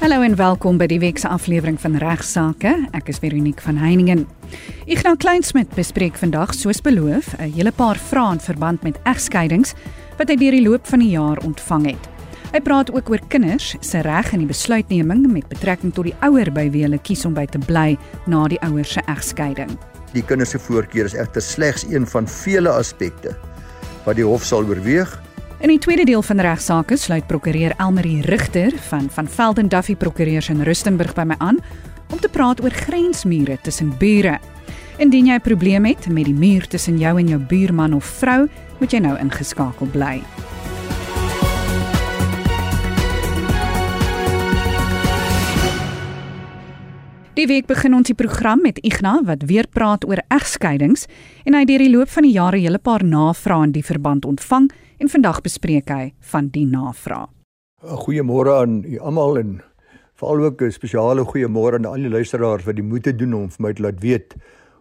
Hallo en welkom by die week se aflewering van Regsake. Ek is Veronique van Heiningen. Ignas Kleinsmid bespreek vandag soos beloof 'n hele paar vrae in verband met egskeidings wat hy deur die loop van die jaar ontvang het. Hy praat ook oor kinders se reg in die besluitneming met betrekking tot die ouer by wie hulle kies om by te bly na die ouers se egskeiding. Die kinders se voorkeur is egter slegs een van vele aspekte wat die hof sal oorweeg In die tweede deel van regsaake sluit prokureur Elmarie Rigter van van Velden Duffy Prokureurs in Rustenburg by my aan om te praat oor grensmure tussen bure. Indien jy 'n probleem het met die muur tussen jou en jou buurman of vrou, moet jy nou ingeskakel bly. Die week begin ons die program met Ignas wat weer praat oor egskeidings en hy het deur die loop van die jare 'n hele paar navrae in die verband ontvang en vandag bespreek hy van die navraag. Goeiemôre aan u almal en veral ook 'n spesiale goeiemôre aan al die luisteraars wat die moeite doen om vir my te laat weet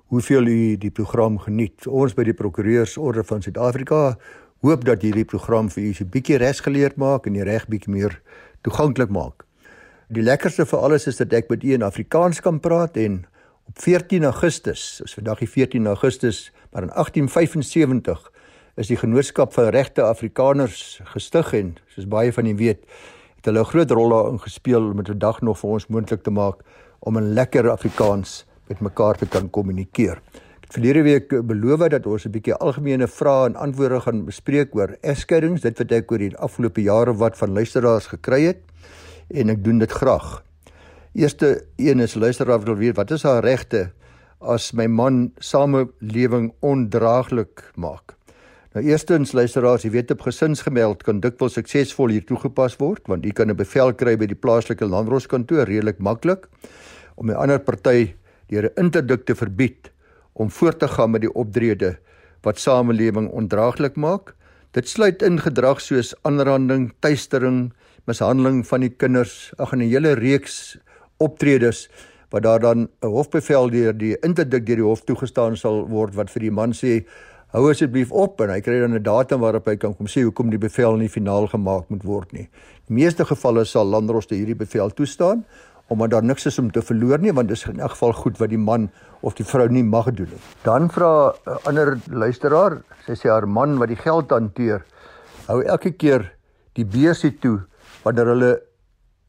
hoeveel u die program geniet. Ons by die Prokureursorde van Suid-Afrika hoop dat hierdie program vir u so 'n bietjie resgeleerd maak en die reg bietjie meer toeganklik maak. Die lekkerste vir alles is dat ek met u in Afrikaans kan praat en op 14 Augustus, is vandag die 14 Augustus, maar in 1875 is die genootskap van regte Afrikaners gestig en soos baie van julle weet, het hulle 'n groot rol daarin gespeel om dit vandag nog vir ons moontlik te maak om 'n lekker Afrikaans met mekaar te kan kommunikeer. Ek het verlede week beloof dat ons 'n bietjie algemene vrae en antwoorde gaan bespreek oor egskeidings, dit wat ek oor die afgelope jare wat van luisteraars gekry het en ek doen dit graag. Eerste een is luisteraar wil weet wat is haar regte as my man samelewing ondraaglik maak. Nou eerstens luisteraars, jy weet op gesinsgemeld kan dikwels suksesvol hier toegepas word want jy kan 'n bevel kry by die plaaslike landroskantoor redelik maklik om 'n ander party deur 'n interdik te verbied om voort te gaan met die optrede wat samelewing ondraaglik maak. Dit sluit in gedrag soos aanranding, tuistering, mishandeling van die kinders, ag en 'n hele reeks optredes wat daar dan 'n hofbevel deur die interdik deur die hof toegestaan sal word wat vir die man sê hou asseblief op en hy kry dan 'n datum waarop hy kan kom sê hoekom die bevel nie finaal gemaak moet word nie. Die meeste gevalle sal landroste hierdie bevel toestaan omdat daar niks is om te verloor nie want dit is in elk geval goed wat die man of die vrou nie mag doen nie. Dan vra 'n ander luisteraar, sy sê haar man wat die geld hanteer, hou elke keer die beursie toe wanneer hulle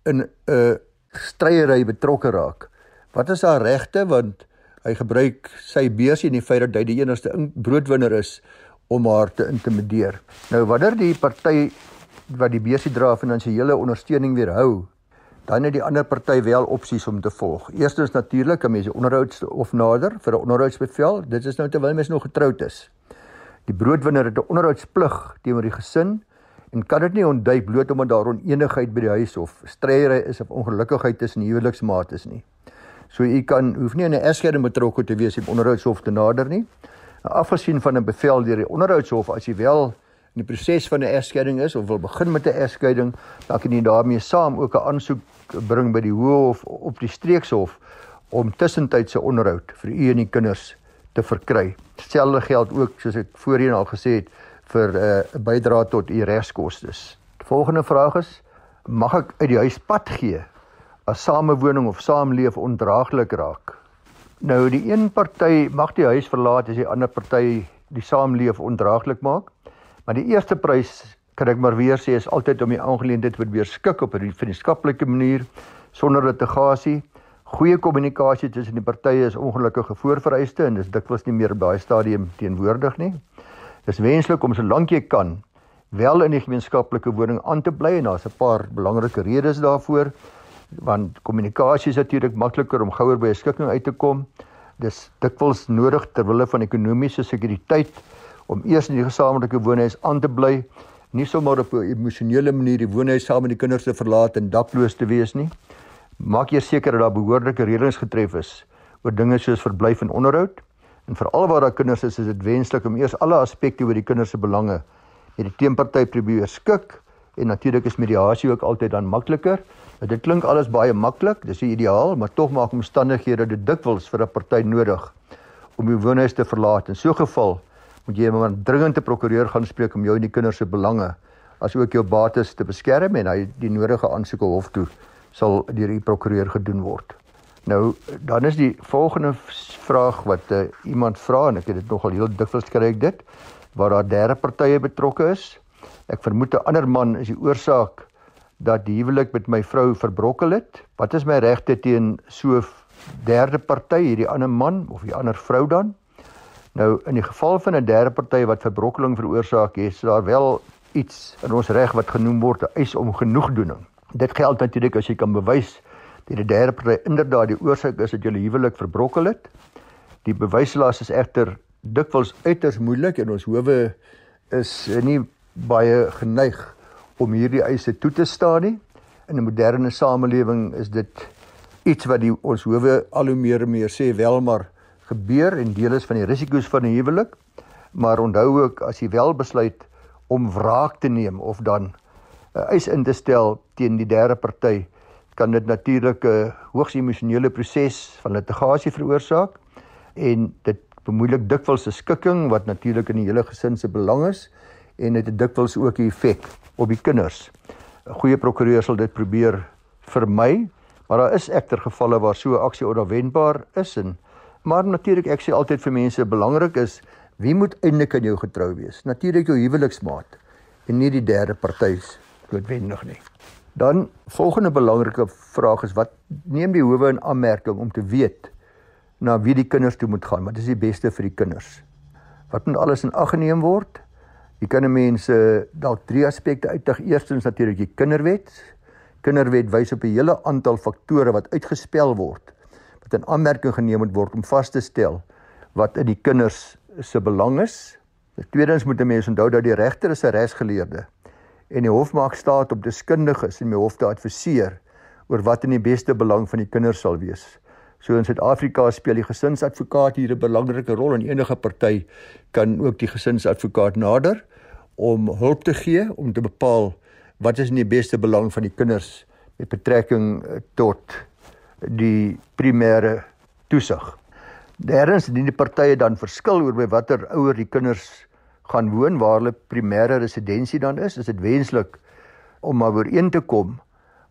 in 'n stryery betrokke raak. Wat is haar regte want hy gebruik sy beursie en die feit dat hy die enigste broodwinner is om haar te intimideer. Nou wanneer die party wat die beursie dra finansiële ondersteuning weerhou, dan het die ander party wel opsies om te volg. Eerstens natuurlik kan mense onderhouds of nader vir 'n onderhoudsbevel. Dit is nou terwyl mense nog getroud is. Die broodwinner het 'n onderhoudsplig teenoor die gesin en kan dit nie ontduik bloot omdat daar onenigheid by die huis of stryery is of ongelukkigheid tussen huweliksmaats nie. So u kan hoef nie in 'n egskeiding betrokke te wees om onderhoudshof te nader nie. Afgesien van 'n bevel deur die onderhoudshof as jy wel in die proses van 'n egskeiding is of wil begin met 'n egskeiding, dan kan jy daarmee saam ook 'n aansoek bring by die Hof op die Streekshof om tussentydse onderhoud vir u en die kinders te verkry. Dieselfde geld ook soos ek voorheen al gesê het vir eh, 'n uh, bydrae tot u regskoste. Die volgende vraag is: Mag ek uit die huis pad gee as samewoning of saamleef ondraaglik raak. Nou die een party mag die huis verlaat as die ander party die saamleef ondraaglik maak. Maar die eerste prys kan ek maar weer sê is altyd om die aangeleentheid te probeer skik op 'n vriendskaplike manier sonder litigasie. Goeie kommunikasie tussen die partye is ongelukkige voorvereiste en dis dikwels nie meer by stadium teenwoordig nie. Dis wenslik om solank jy kan wel in die gemeenskaplike woning aan te bly en daar's 'n paar belangrike redes daarvoor want kommunikasie is natuurlik makliker om gouer by 'n skikking uit te kom. Dis dikwels nodig ter wille van ekonomiese sekuriteit om eers in die gesamentlike woonhuis aan te bly, nie sommer op 'n emosionele manier die woonhuis saam met die kinders te verlaat en dakloos te wees nie. Maak eers seker dat daar behoorlike reëlings getref is oor dinge soos verblyf en onderhoud. En veral waar daar kinders is, is dit wenslik om eers alle aspekte oor die kinders se belange met die teenparty probeer skik en natuurlik is mediasie ook altyd dan makliker. Nou, dit klink alles baie maklik, dis ideaal, maar tog maak omstandighede dit dikwels vir 'n party nodig om die woonhuis te verlaat. In so 'n geval moet jy maar dringend te prokureur gaan spreek om jou en die kinders se belange as ook jou bates te beskerm en hy die nodige aansoeke hof toe sal deur die prokureur gedoen word. Nou dan is die volgende vraag wat uh, iemand vra en ek het dit nogal heel dikwels kry ek dit waar daar derde partye betrokke is. Ek vermoed 'n ander man is die oorsaak dat die huwelik met my vrou verbrokkel het. Wat is my regte teen so derde party, hierdie ander man of die ander vrou dan? Nou in die geval van 'n derde party wat verbrokkeling veroorsaak, is daar wel iets in ons reg wat genoem word 'n eis om genoegdoening. Dit geld natuurlik as jy kan bewys dat die derde party inderdaad die oorsaak is dat julle huwelik verbrokkel het. Die bewyslas is egter dikwels uiters moeilik en ons howe is nie baie geneig om hierdie eise toe te staan nie. In 'n moderne samelewing is dit iets wat die ons howe al hoe meer en meer sê wel maar gebeur en deel is van die risiko's van 'n huwelik. Maar onthou ook as jy wel besluit om wraak te neem of dan 'n uh, eis in te stel teen die derde party, kan dit natuurlik 'n uh, hoogs emosionele proses van litigasie veroorsaak en dit bemoeilik dikwels 'n skikking wat natuurlik in die hele gesin se belang is en dit het dikwels ook 'n effek op die kinders. 'n Goeie prokureur sal dit probeer vermy, maar daar is egter gevalle waar so 'n aksie onverwendbaar is en maar natuurlik ek sê altyd vir mense belangrik is wie moet eintlik aan jou getrou wees? Natuurlik jou huweliksmaat en nie die derde party's noodwendig nie. Dan volgende belangrike vraag is wat neem die howe in aanmerking om te weet na wie die kinders toe moet gaan. Wat is die beste vir die kinders? Wat moet alles in ag geneem word? Jy kan mense dalk drie aspekte uitdig. Eerstens natuurlik die kinderwet. Kinderwet wys op 'n hele aantal faktore wat uitgespel word wat in aanmerking geneem moet word om vas te stel wat in die kinders se belang is. Tweedens moet 'n mens onthou dat die regter is 'n regsgeleerde en die hof maak staat op deskundiges en my hof te adviseer oor wat in die beste belang van die kinders sal wees. So in Suid-Afrika speel die gesinsadvokaat hier 'n belangrike rol en enige party kan ook die gesinsadvokaat nader om hulp te gee om te bepaal wat is in die beste belang van die kinders met betrekking eh, tot die primêre toesig. Derdens indien die partye dan verskil oor by watter ouer die kinders gaan woon waar hulle primêre residensie dan is, is dit wenslik om maar ooreen te kom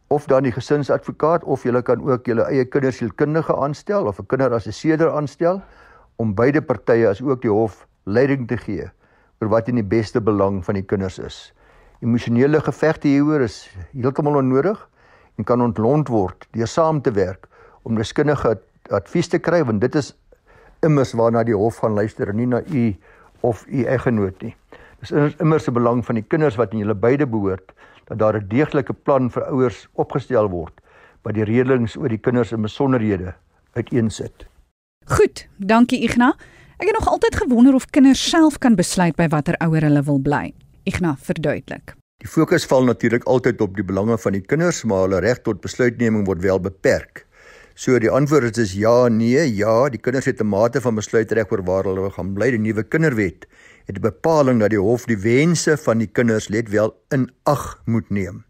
of dan die gesinsadvokaat of jy kan ook jou eie kindersielkundige aanstel of 'n kinderassesseerder aanstel om beide partye as ook die hof leiding te gee oor wat in die beste belang van die kinders is. Emosionele gevegte hieroor is heeltemal onnodig en kan ontlont word deur saam te werk om deskundige advies te kry want dit is immers waarna die hof gaan luister en nie na u of u eggenoot nie. Dis immers 'n belang van die kinders wat in julle beide behoort dat daar 'n deeglike plan vir ouers opgestel word wat die redelings oor die kinders in besonderhede uiteensit. Goed, dankie Igna. Ek het nog altyd gewonder of kinders self kan besluit by watter ouer hulle wil bly. Igna, verduidelik. Die fokus val natuurlik altyd op die belange van die kinders, maar hulle reg tot besluitneming word wel beperk. So die antwoord is ja, nee, ja, die kinders het 'n mate van besluitreg oor waar hulle gaan bly. Die nuwe kinderwet het 'n bepaling dat die hof die wense van die kinders let wel in ag moet neem.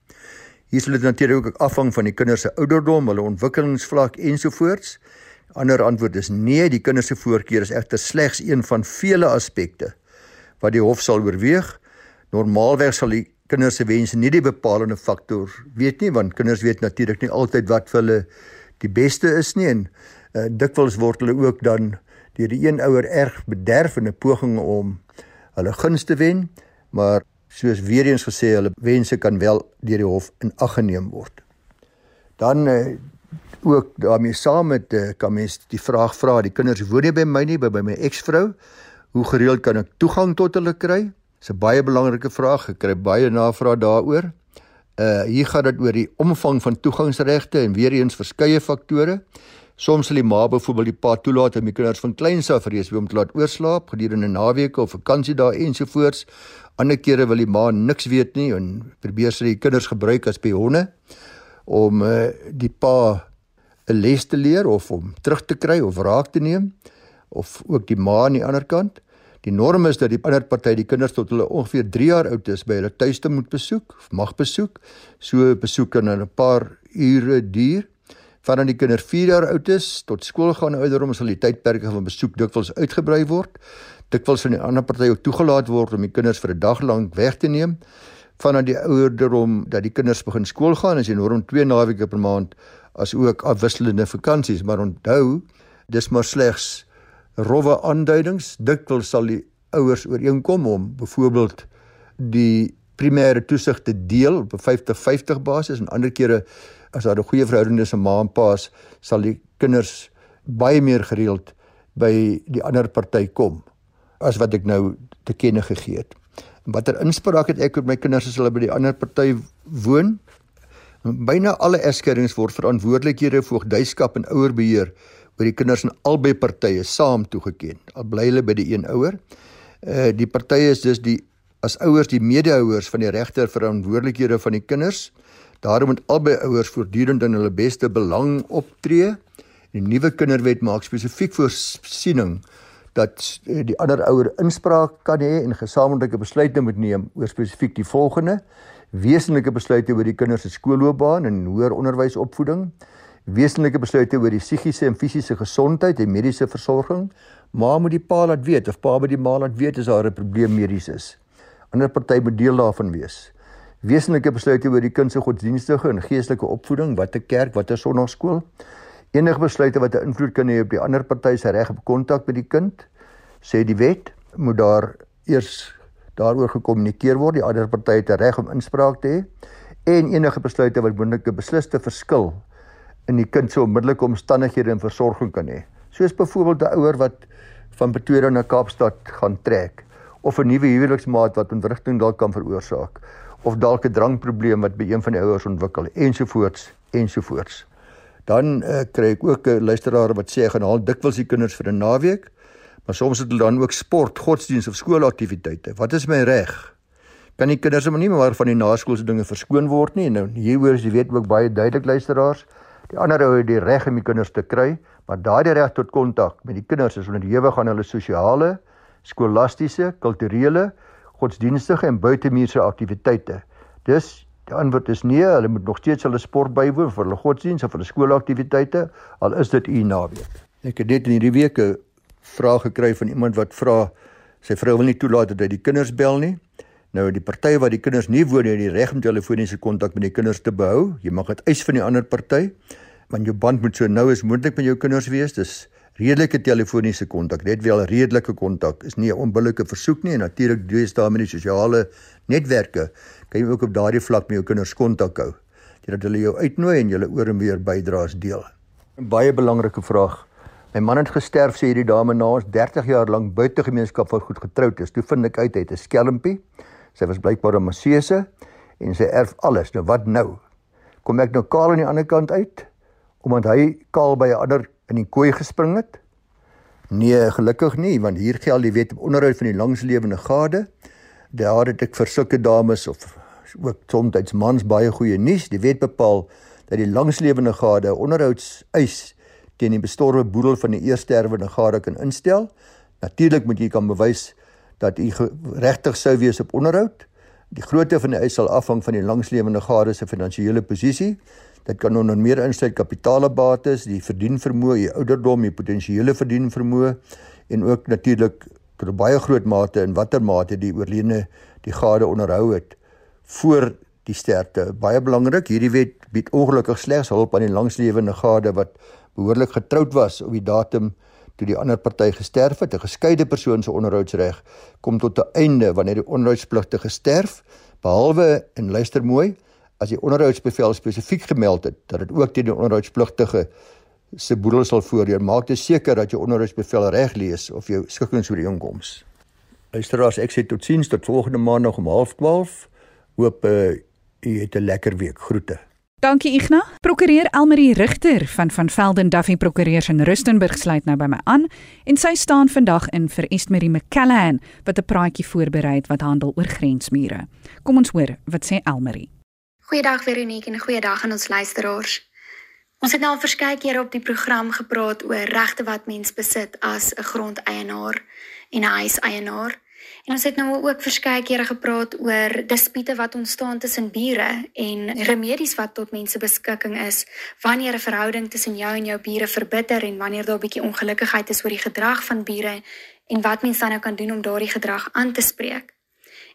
Hier sal dit natuurlik ook afhang van die kinders se ouderdom, hulle ontwikkelingsvlak ensovoorts. Ander antwoord is nee, die kinders se voorkeur is egter slegs een van vele aspekte wat die hof sal oorweeg. Normaalweg sal die kinders se wense nie die bepalende faktor weet nie, want kinders weet natuurlik nie altyd wat vir hulle die beste is nie en uh, dikwels word hulle ook dan deur die een ouer erg bederf in 'n poging om hulle gunste wen, maar soos weer eens gesê, hulle wense kan wel deur die hof in ag geneem word. Dan uh, ook daarmee saam met uh, kan mens die vraag vra, die kinders woon nie by my nie, by, by my eksvrou. Hoe gereeld kan ek toegang tot hulle kry? Dis 'n baie belangrike vraag. Ek kry baie navrae daaroor. Uh hier gaan dit oor die omvang van toegangsregte en weer eens verskeie faktore. Soms sal die ma byvoorbeeld die pa toelaat om die kinders van kleins af reeds weer om te laat oorslaap gedurende naweke of vakansiedae ensovoorts. Ander kere wil die ma niks weet nie en probeer sy die kinders gebruik as pionne om uh, die pa 'n les te leer of om terug te kry of raak te neem of ook die ma aan die ander kant. Die norm is dat die ander party die kinders tot hulle ongeveer 3 jaar oud is by hulle tuiste moet besoek of mag besoek. So besoek kan 'n paar ure duur vandat die kinders 4 jaar oud is tot skoolgaande ouderdom sal die tydperke van besoek dikwels uitgebrei word. Dikwels van die ander party ook toegelaat word om die kinders vir 'n dag lank weg te neem vanaf die ouderdom dat die kinders begin skool gaan, is die norm 2 naweke per maand as ook afwisselende vakansies, maar onthou, dis maar slegs rowwe aanduidings. Dikwels sal die ouers ooreenkom om byvoorbeeld die primêre toesig te deel op 'n 50-50 basis en ander kere as daar 'n goeie verhouding is met ma en pa, sal die kinders baie meer gereeld by die ander party kom as wat ek nou te kenne gegee het. Watter inspraak het ek met my kinders as hulle by die ander party woon? Byna alle egskeidings word verantwoordelikhede voogdyskap en ouerbeheer oor die kinders in albei partye saam toegeken. Al bly hulle by die een ouer. Uh die partye is dus die as ouers die medehouers van die regter verantwoordelikhede van die kinders. Daarom moet albei ouers voortdurend in hulle beste belang optree. Die nuwe kinderwet maak spesifiek voorsiening dat eh, die ander ouer inspraak kan hê en gesamentlike besluite moet neem oor spesifiek die volgende: wesenlike besluite oor die kinders se skoolloopbaan en hoër onderwysopvoeding, wesenlike besluite oor die psigiese en fisiese gesondheid en mediese versorging. Ma moet die pa laat weet of pa by die ma laat weet as daar 'n probleem medies is. Ander party moet deel daarvan wees. Wesenlike besluite oor die kind se godsdienstige en geestelike opvoeding, watter kerk, watter sonnaarskool. Enige besluite wat 'n invloed kan hê op die ander party se reg op kontak met die kind, sê die wet, moet daar eers daaroor gekommunikeer word. Die ander party het 'n reg om inspraak te hê en enige besluite wat moontlike besliste verskil in die kind se onmiddellike omstandighede en versorging kan hê. Soos byvoorbeeld 'n ouer wat van Pretoria na Kaapstad gaan trek of 'n nuwe huweliksmaat wat ontwrigting dalk kan veroorsaak of dalk 'n drankprobleem wat by een van die ouers ontwikkel ensovoorts ensovoorts. Dan uh, kry ek ook 'n luisteraar wat sê gaan haal dikwels die kinders vir 'n naweek Maar soms het hulle dan ook sport, godsdiens of skoolaktiwiteite. Wat is my reg? Kan die kinders maar nie maar van die naskoolse dinge verskoon word nie. Nou hieroor is die wet ook baie duidelik luisteraars. Die ander ou het die reg om die kinders te kry, maar daardie reg tot kontak met die kinders is onderhewig aan hulle sosiale, skolastiese, kulturele, godsdienstige en buitemuurse aktiwiteite. Dus die antwoord is nee, hulle moet nog steeds hulle sport bywoon vir hulle godsdiens of hulle skoolaktiwiteite, al is dit u naweek. Ek het dit in hierdie week vraag gekry van iemand wat vra sy vrou wil nie toelaat dat hy die kinders bel nie. Nou die party wat die kinders nie woon nie, het die reg om telefoniese kontak met die kinders te behou. Jy mag dit eis van die ander party, want jou band moet so nou as moontlik met jou kinders wees. Dis redelike telefoniese kontak, net wel redelike kontak. Is nie 'n onbillike versoek nie en natuurlik doen daar met die sosiale netwerke. Kan jy ook op daardie vlak met jou kinders kontak hou. Dat hulle jou uitnooi en julle oor en weer bydraes deel. 'n Baie belangrike vraag. My man het gesterf sê hierdie dame na ons 30 jaar lank buitegemeenskap wat goed getroud is. Toe vind ek uit hy het 'n skelmpie. Sy was blykbaar 'n masseuse en sy erf alles. Nou wat nou? Kom ek nou kaal aan die ander kant uit omdat hy kaal by 'n ander in die kooi gespring het? Nee, gelukkig nie, want hier geld die wet op onderhoud van die langslewende gade. Daar het ek vir sulke dames of ook soms mans baie goeie nuus. Die wet bepaal dat die langslewende gade onderhouds eis teen die bestorwe boedel van die eersterwende gade kan instel. Natuurlik moet jy kan bewys dat jy regtig sou wees op onderhoud. Die grootte van die eis sal afhang van die langslewende gade se finansiële posisie. Dit kan onder meer insluit kapitaalbates, die verdienvermoë, die ouderdom, die potensiële verdienvermoë en ook natuurlik tot 'n baie groot mate in watter mate die oorledene die gade onderhou het voor die sterfte. Baie belangrik, hierdie wet bied ongelukkig slegs hulp aan die langslewende gade wat behoorlik getroud was op die datum toe die ander party gesterf het. 'n Geskeide persoon se onderhoudsreg kom tot 'n einde wanneer die onderhoudspligtige sterf, behalwe en luister mooi, as die onderhoudsbevel spesifiek gemeld het dat dit ook teen die onderhoudspligtige se boedel sal voorheen. Maak dit seker dat jou onderhoudsbevel reg lees of jou skikkingsooreenkoms. Luisteraars, ek sê totsiens tot volgende maandag om 12:30. Hoop uh, u het 'n lekker week. Groete. Dankie Ignas. Prokureur Elmarie Rigter van van Velden Duffy Prokureurs in Rustenburg sluit nou by my aan en sy staan vandag in vir Estmarie McCallahan wat 'n praatjie voorberei wat handel oor grensmure. Kom ons hoor wat sê Elmarie. Goeiedag Veronique en goeiedag aan ons luisteraars. Ons het nou al verskeie kere op die program gepraat oor regte wat mens besit as 'n grondeienaar en 'n huiseienaar. En ons het nou ook verskeie kere gepraat oor dispute wat ontstaan tussen bure en remedies wat tot mense beskikking is wanneer 'n verhouding tussen jou en jou bure verbitter en wanneer daar 'n bietjie ongelukkigheid is oor die gedrag van bure en wat mense dan nou kan doen om daardie gedrag aan te spreek.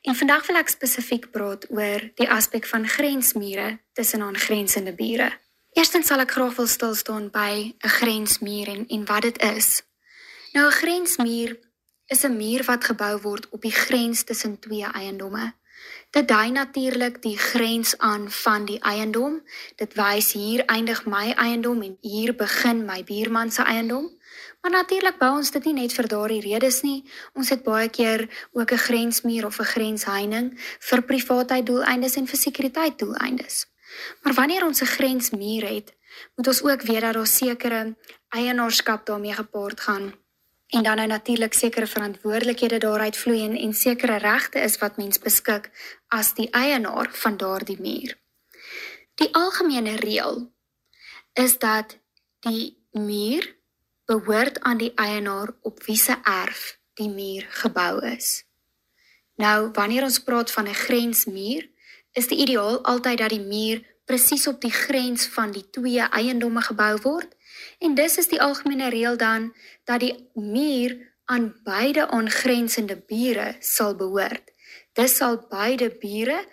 En vandag wil ek spesifiek praat oor die aspek van grensmure tussen aangrensende bure. Eerstens sal ek graag wil stil staan by 'n grensmuur en en wat dit is. Nou 'n grensmuur is 'n muur wat gebou word op die grens tussen twee eiendomme. Dit dui natuurlik die grens aan van die eiendom. Dit wys hier eindig my eiendom en hier begin my buurman se eiendom. Maar natuurlik bou ons dit nie net vir daardie redes nie. Ons het baie keer ook 'n grensmuur of 'n grensheining vir privaatheid en vir sekuriteit doeleindes. Maar wanneer ons 'n grensmuur het, moet ons ook weet dat daar sekere eienaarskap daarmee gepaard gaan en dan nou natuurlik sekere verantwoordelikhede daaruit vloei en, en sekere regte is wat mens beskik as die eienaar van daardie muur. Die algemene reël is dat die muur behoort aan die eienaar op wie se erf die muur gebou is. Nou, wanneer ons praat van 'n grensmuur, is die ideaal altyd dat die muur presies op die grens van die twee eiendomme gebou word En dis is die algemene reël dan dat die muur aan beide aangrensende bure sal behoort. Dis sal beide bure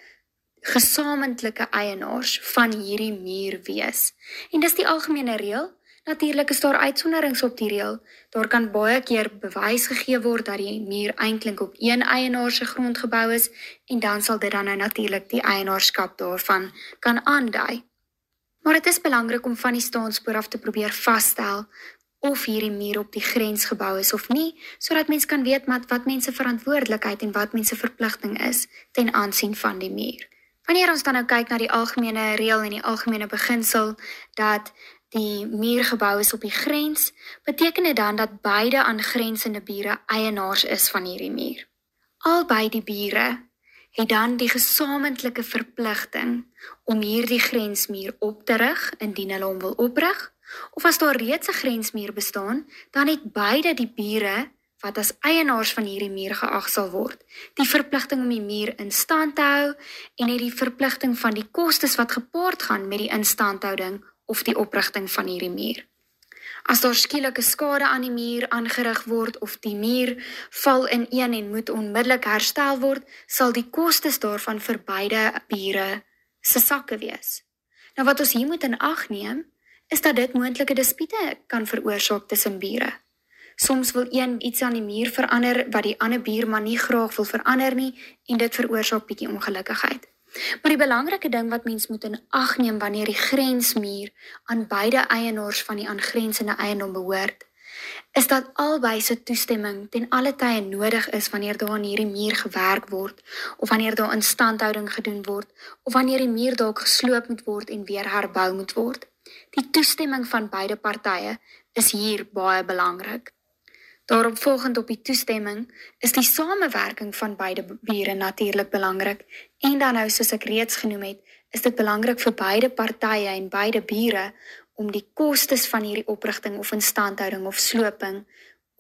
gesamentlike eienaars van hierdie muur wees. En dis die algemene reël. Natuurlik is daar uitsonderings op die reël. Daar kan baie keer bewys gegee word dat die muur eintlik op een eienaar se grond gebou is en dan sal dit dan nou natuurlik die eienaarskap daarvan kan aandui. Maar dit is belangrik om van die staanspoor af te probeer vasstel of hierdie muur op die grens gebou is of nie, sodat mens kan weet wat wat mense verantwoordelikheid en wat mense verpligting is ten aansien van die muur. Wanneer ons dan nou kyk na die algemene reël en die algemene beginsel dat die muur gebou is op die grens, beteken dit dan dat beide aangrensende bure eienaars is van hierdie muur. Albei die bure het dan die gesamentlike verpligting om hierdie grensmuur op te rig indien hulle hom wil oprig of as daar reeds 'n grensmuur bestaan, dan het beide die bure wat as eienaars van hierdie muur geag sal word, die verpligting om die muur in stand te hou en het die verpligting van die kostes wat gepaard gaan met die instandhouding of die oprigting van hierdie muur. As daar skielike skade aan die muur aangerig word of die muur val ineen en moet onmiddellik herstel word, sal die kostes daarvan vir beide bure se sakke wees. Nou wat ons hier moet in ag neem, is dat dit moontlike dispute kan veroorsaak tussen bure. Soms wil een iets aan die muur verander wat die ander buurman nie graag wil verander nie en dit veroorsaak bietjie ongelukkigheid. Maar die belangrike ding wat mens moet in ag neem wanneer die grensmuur aan beide eienaars van die aangrensende eiendom behoort, is dat albei se toestemming ten alle tye nodig is wanneer daar aan hierdie muur gewerk word of wanneer daar instandhouding gedoen word of wanneer die muur dalk gesloop moet word en weer herbou moet word. Die toestemming van beide partye is hier baie belangrik. Daarop volgend op die toestemming is die samewerking van beide bure natuurlik belangrik en dan nou soos ek reeds genoem het, is dit belangrik vir beide partye en beide bure om die kostes van hierdie oprigting of instandhouding of sloping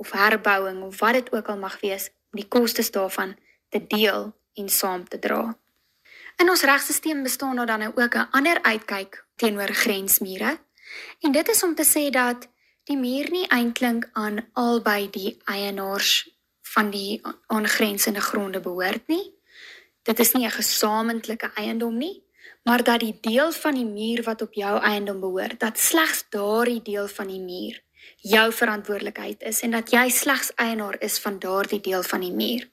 of herbouing of wat dit ook al mag wees, om die kostes daarvan te deel en saam te dra. In ons regstelsel bestaan daar dan nou ook 'n ander uitkyk teenoor grensmure. En dit is om te sê dat die muur nie eintlik aan albei die eienaars van die aangrensende gronde behoort nie. Dit is nie 'n gesamentlike eiendom nie, maar dat die deel van die muur wat op jou eiendom behoort, dat slegs daardie deel van die muur jou verantwoordelikheid is en dat jy slegs eienaar is van daardie deel van die muur.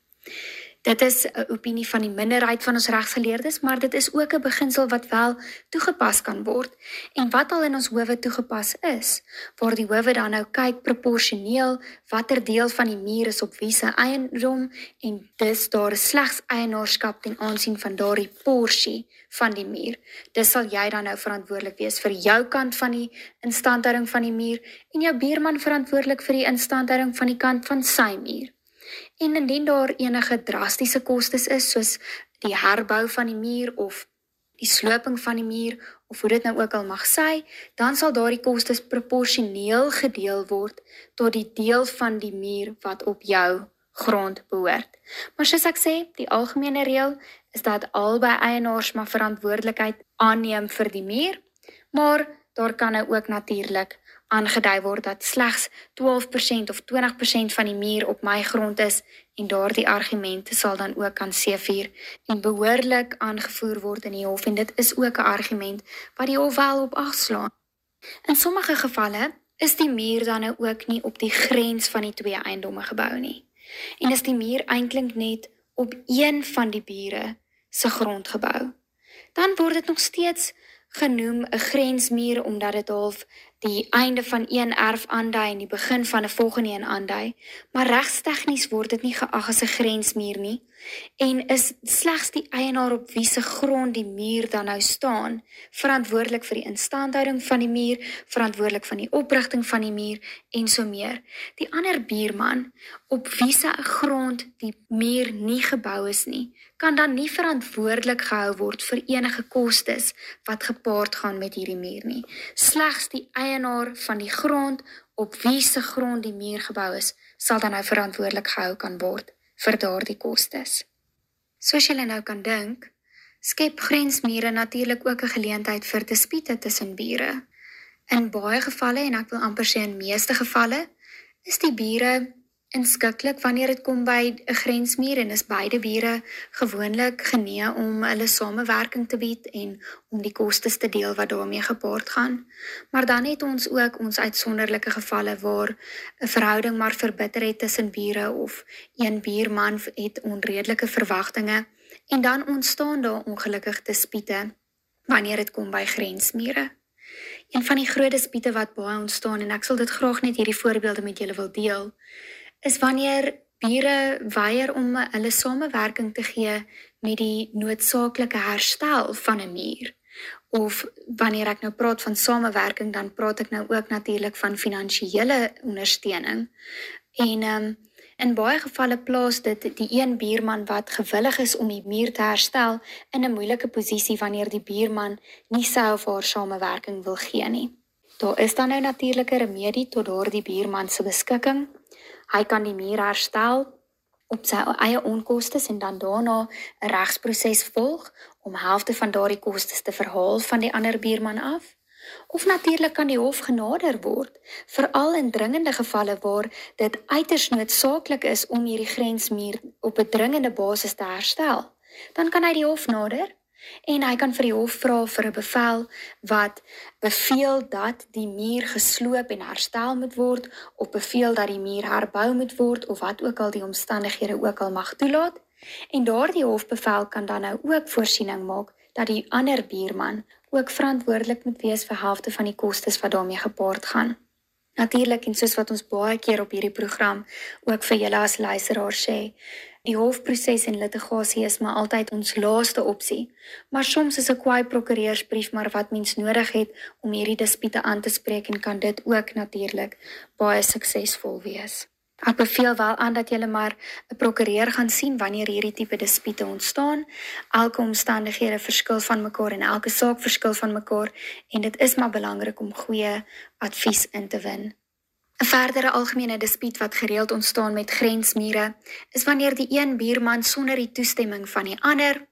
Dit is 'n opinie van die minderheid van ons regsgeleerdes, maar dit is ook 'n beginsel wat wel toegepas kan word en wat al in ons howe toegepas is, waar die howe dan nou kyk proporsioneel watter deel van die muur is op wie se eiendom en dis daar is slegs eienaarskap ten aansien van daardie porsie van die muur. Dis sal jy dan nou verantwoordelik wees vir jou kant van die instandhouding van die muur en jou buurman verantwoordelik vir die instandhouding van die kant van sy muur. En indien daar enige drastiese kostes is soos die herbou van die muur of die sloping van die muur of hoe dit nou ook al mag sê, dan sal daardie kostes proporsioneel gedeel word tot die deel van die muur wat op jou grond behoort. Maar soos ek sê, die algemene reël is dat albei eienaars maar verantwoordelikheid aanneem vir die muur, maar daar kan nou ook natuurlik aangedui word dat slegs 12% of 20% van die muur op my grond is en daardie argumente sal dan ook kan seefuur en behoorlik aangevoer word in die hof en dit is ook 'n argument wat die hof wel op agslaan. In sommige gevalle is die muur dan nou ook nie op die grens van die twee eiendomme gebou nie. En is die muur eintlik net op een van die bure se grond gebou. Dan word dit nog steeds genoem 'n grensmuur omdat dit half die einde van een erf aandui en die begin van 'n volgende een aandui, maar regstegnies word dit nie geag as 'n grensmuur nie en is slegs die eienaar op wie se grond die muur dan nou staan verantwoordelik vir die instandhouding van die muur, verantwoordelik van die oprigting van die muur en so meer. Die ander buurman op wie se grond die muur nie gebou is nie, kan dan nie verantwoordelik gehou word vir enige kostes wat gepaard gaan met hierdie muur nie. Slegs die eienaar van die grond op wie se grond die muur gebou is, sal dan nou verantwoordelik gehou kan word vir daardie kostes. Soos julle nou kan dink, skep grensmure natuurlik ook 'n geleentheid vir dispute tussen bure. In baie gevalle en ek wil amper sê in meeste gevalle, is die bure inskikkelik wanneer dit kom by 'n grensmuur en is beide bure gewoonlik genee om hulle samewerking te bied en om die kostes te deel wat daarmee gepaard gaan. Maar dan het ons ook ons uitsonderlike gevalle waar 'n verhouding maar verbitter het tussen bure of een buurman het onredelike verwagtinge en dan ontstaan daar ongelukkig dispute wanneer dit kom by grensmure. Een van die groot dispute wat baie ontstaan en ek sal dit graag net hierdie voorbeelde met julle wil deel is wanneer bure weier om hulle samewerking te gee met die noodsaaklike herstel van 'n muur. Of wanneer ek nou praat van samewerking, dan praat ek nou ook natuurlik van finansiële ondersteuning. En ehm um, in baie gevalle plaas dit die een buurman wat gewillig is om die muur te herstel in 'n moeilike posisie wanneer die buurman nie sy of haar samewerking wil gee nie. Daar is dan nou natuurlike remedie tot daardie buurman se beskikking Hy kan die muur herstel op sy eie onkoste en dan daarna 'n regsproses volg om helfte van daardie kostes te verhaal van die ander buurman af. Of natuurlik kan die hof genader word, veral in dringende gevalle waar dit uiters noodsaaklik is om hierdie grensmuur op 'n dringende basis te herstel. Dan kan hy die hof nader en hy kan vir die hof vra vir 'n bevel wat beveel dat die muur gesloop en herstel moet word of beveel dat die muur herbou moet word of wat ook al die omstandighede ook al mag toelaat en daardie hofbevel kan dan nou ook voorsiening maak dat die ander buurman ook verantwoordelik moet wees vir helfte van die kostes wat daarmee gepaard gaan. Natuurlik en soos wat ons baie keer op hierdie program ook vir julle as luisteraars sê, Die hofproses en litigasie is maar altyd ons laaste opsie, maar soms is 'n kwaai prokureursbrief maar wat mens nodig het om hierdie dispute aan te spreek en kan dit ook natuurlik baie suksesvol wees. Ek beveel wel aan dat jy maar 'n prokureur gaan sien wanneer hierdie tipe dispute ontstaan. Elke omstandighede verskil van mekaar en elke saak verskil van mekaar en dit is maar belangrik om goeie advies in te win. 'n Verdere algemene dispuut wat gereeld ontstaan met grensmure is wanneer die een buurman sonder die toestemming van die ander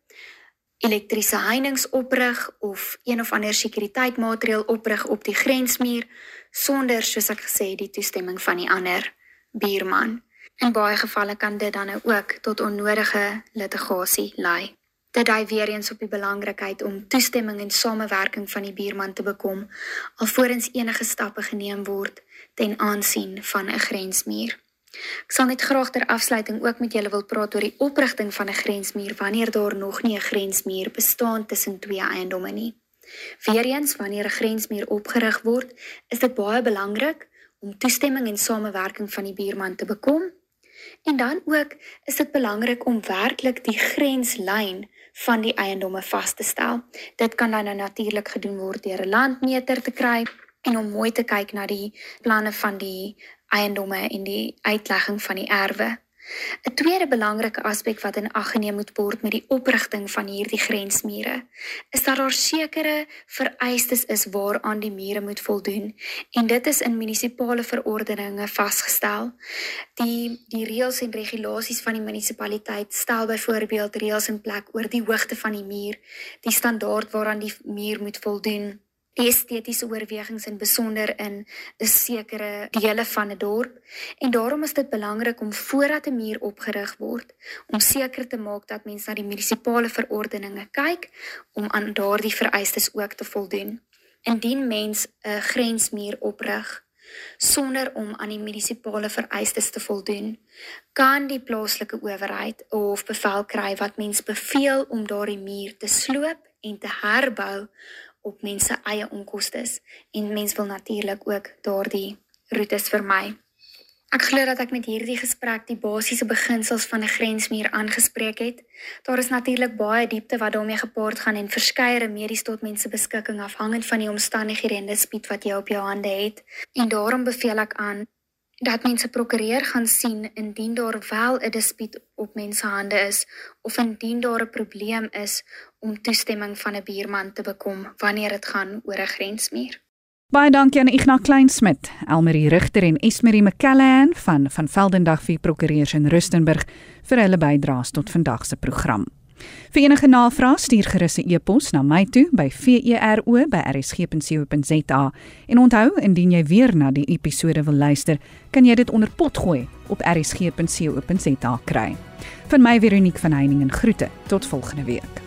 elektriese heininge oprig of een of ander sekuriteitmaatreël oprig op die grensmuur sonder soos ek gesê die toestemming van die ander buurman. In baie gevalle kan dit dan nou ook tot onnodige litigasie lei. Dit dui weer eens op die belangrikheid om toestemming en samewerking van die buurman te bekom alvorens enige stappe geneem word ten aansien van 'n grensmuur. Ek sal net graag ter afsluiting ook met julle wil praat oor die oprigting van 'n grensmuur wanneer daar nog nie 'n grensmuur bestaan tussen twee eiendomme nie. Weereens wanneer 'n grensmuur opgerig word, is dit baie belangrik om toestemming en samewerking van die buurman te bekom. En dan ook is dit belangrik om werklik die grenslyn van die eiendomme vas te stel. Dit kan dan nou natuurlik gedoen word deur 'n landmeter te kry en om mooi te kyk na die planne van die eiendomme en die uitlegging van die erwe. 'n Tweede belangrike aspek wat in ag geneem moet word met die oprigting van hierdie grensmure, is dat daar sekere vereistes is waaraan die mure moet voldoen en dit is in munisipale verordeninge vasgestel. Die die reëls en regulasies van die munisipaliteit stel byvoorbeeld reëls in plek oor die hoogte van die muur, die standaard waaraan die muur moet voldoen estetiese oorwegings in besonder in 'n sekere dele van 'n dorp en daarom is dit belangrik om voordat 'n muur opgerig word om seker te maak dat mense na die munisipale verordeninge kyk om aan daardie vereistes ook te voldoen. Indien mens 'n grensmuur oprig sonder om aan die munisipale vereistes te voldoen, kan die plaaslike owerheid of bevel kry wat mens beveel om daardie muur te sloop en te herbou op mense eie onkoste en mens wil natuurlik ook daardie roetes vermy. Ek glo dat ek met hierdie gesprek die basiese beginsels van 'n grensmuur aangespreek het. Daar is natuurlik baie diepte wat daarmee gepaard gaan en verskeie remedies tot mense beskikking afhangend van die omstandighede en die speed wat jy op jou hande het. En daarom beveel ek aan dat mense prokureur gaan sien indien daar wel 'n dispuut op mense hande is of indien daar 'n probleem is om toestemming van 'n buurman te bekom wanneer dit gaan oor 'n grensmuur. Baie dankie aan Ignas Kleinsmid, Elmarie Rigter en Esmerie McCallan van van Veldendag vir prokureurs in Rustenburg vir hulle bydraes tot vandag se program. Vir enige navrae stuur gerus 'n e-pos na my toe by vero@rsg.co.za en onthou indien jy weer na die episode wil luister, kan jy dit onder pot gooi op rsg.co.za kry. Van my Veronique van Heiningen groete. Tot volgende week.